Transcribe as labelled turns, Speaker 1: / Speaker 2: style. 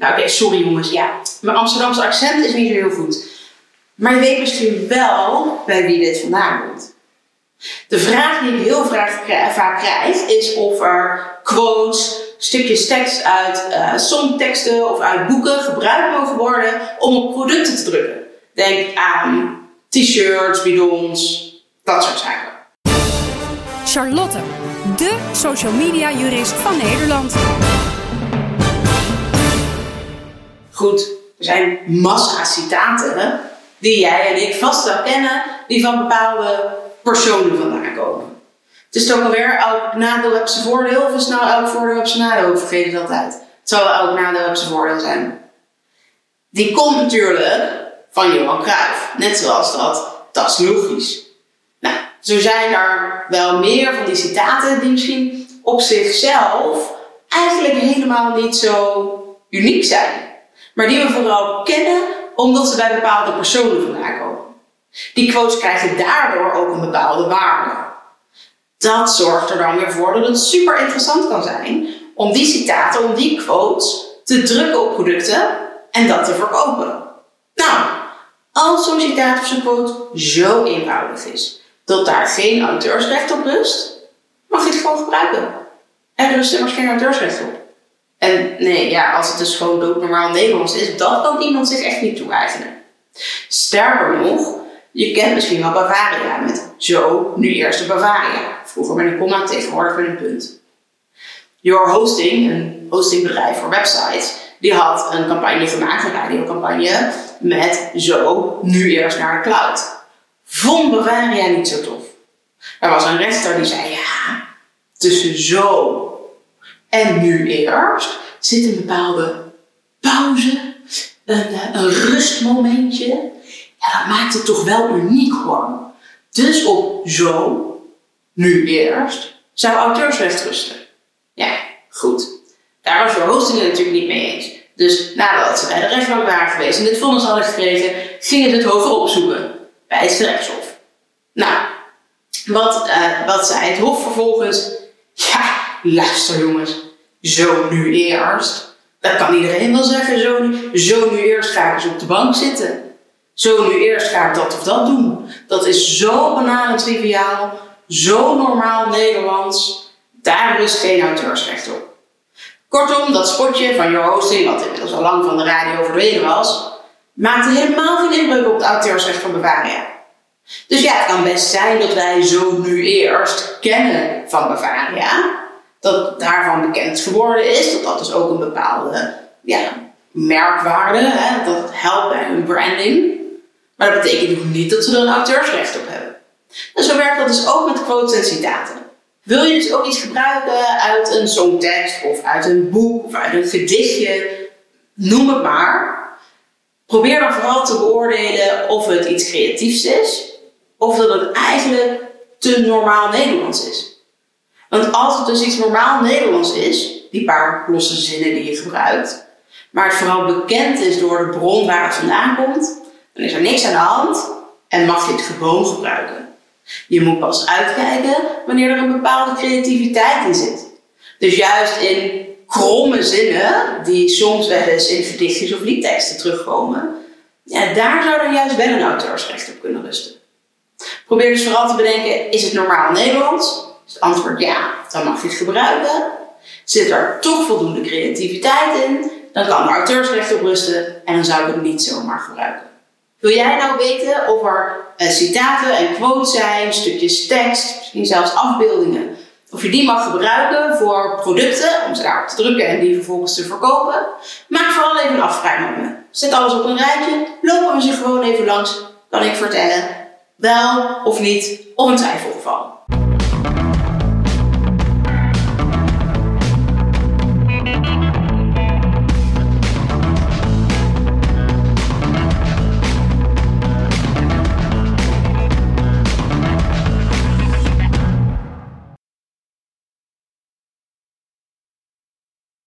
Speaker 1: Nou oké, sorry jongens, ja. Mijn Amsterdamse accent is niet zo heel goed. Maar je weet misschien wel bij wie dit vandaan komt. De vraag die ik heel vaak krijg is of er quotes, stukjes tekst uit uh, songteksten of uit boeken gebruikt mogen worden om op producten te drukken. Denk aan t-shirts, bidons, dat soort zaken.
Speaker 2: Charlotte, de social media jurist van Nederland.
Speaker 1: Goed, er zijn massa citaten die jij en ik vast wel kennen, die van bepaalde personen vandaan komen. Het is toch alweer, elk nadeel heeft zijn voordeel, of is nou elk voordeel heeft zijn nadeel? Ik vergeet het altijd. Het zal elk nadeel heeft zijn voordeel zijn. Die komt natuurlijk van Johan Cruijff. Net zoals dat, dat is logisch. Nou, zo zijn er wel meer van die citaten die misschien op zichzelf eigenlijk helemaal niet zo uniek zijn. Maar die we vooral kennen omdat ze bij bepaalde personen vandaan komen. Die quotes krijgen daardoor ook een bepaalde waarde. Dat zorgt er dan weer voor dat het super interessant kan zijn om die citaten, om die quotes te drukken op producten en dat te verkopen. Nou, als zo'n citaat of zo'n quote zo eenvoudig is dat daar geen auteursrecht op rust, mag je het gewoon gebruiken. Er rust immers geen auteursrecht op. En nee, ja, als het dus gewoon doodnormaal Nederlands is, dat kan iemand zich echt niet toe-eigenen. Sterker nog, je kent misschien wel Bavaria met zo, nu eerst de Bavaria. Vroeger met een komma, tegenwoordig met een punt. Your Hosting, een hostingbedrijf voor websites, die had een campagne gemaakt, een radiocampagne, met zo, nu eerst naar de cloud. Vond Bavaria niet zo tof. Er was een rechter die zei, ja, tussen zo en nu eerst zit een bepaalde pauze, een, een rustmomentje ja, dat maakt het toch wel uniek hoor. Dus op zo, nu eerst, zou auteursrecht rusten. Ja, goed. Daar was de hosting het natuurlijk niet mee eens. Dus nadat ze bij de rechtbank waren geweest en dit vonnis hadden gekregen, gingen ze het hoger opzoeken bij het gerechtshof. Nou, wat, uh, wat zei het hof vervolgens? Ja, luister jongens, zo nu eerst. Dat kan iedereen wel zeggen, zo nu, zo nu eerst ga ik eens op de bank zitten. Zo nu eerst ga ik dat of dat doen. Dat is zo banaal en triviaal, zo normaal Nederlands. Daar rust geen auteursrecht op. Kortom, dat spotje van Your Hosting, wat inmiddels al lang van de radio verdwenen was, maakte helemaal geen indruk op het auteursrecht van Bavaria. Dus ja, het kan best zijn dat wij zo nu eerst kennen van Bavaria, dat daarvan bekend geworden is, dat dat dus ook een bepaalde ja, merkwaarde, hè, dat het helpt bij hun branding. Maar dat betekent nog niet dat ze er een auteursrecht op hebben. En zo werkt dat dus ook met quotes en citaten. Wil je dus ook iets gebruiken uit een songtekst of uit een boek of uit een gedichtje, noem het maar. Probeer dan vooral te beoordelen of het iets creatiefs is of dat het eigenlijk te normaal Nederlands is. Want als het dus iets normaal Nederlands is, die paar losse zinnen die je gebruikt, maar het vooral bekend is door de bron waar het vandaan komt, dan is er niks aan de hand en mag je het gewoon gebruiken. Je moet pas uitkijken wanneer er een bepaalde creativiteit in zit. Dus juist in kromme zinnen, die soms wel eens in gedichtjes of liedteksten terugkomen, ja, daar zou dan juist wel een auteursrecht op kunnen rusten. Probeer dus vooral te bedenken, is het normaal Nederlands? Antwoord ja, dan mag je het gebruiken. Zit er toch voldoende creativiteit in, dan kan er auteursrecht op rusten en dan zou ik het niet zomaar gebruiken. Wil jij nou weten of er uh, citaten en quotes zijn, stukjes tekst, misschien zelfs afbeeldingen, of je die mag gebruiken voor producten om ze daarop te drukken en die vervolgens te verkopen? Maak vooral even een afspraak me. Zet alles op een rijtje, lopen we ze gewoon even langs, kan ik vertellen wel of niet of een twijfelgeval.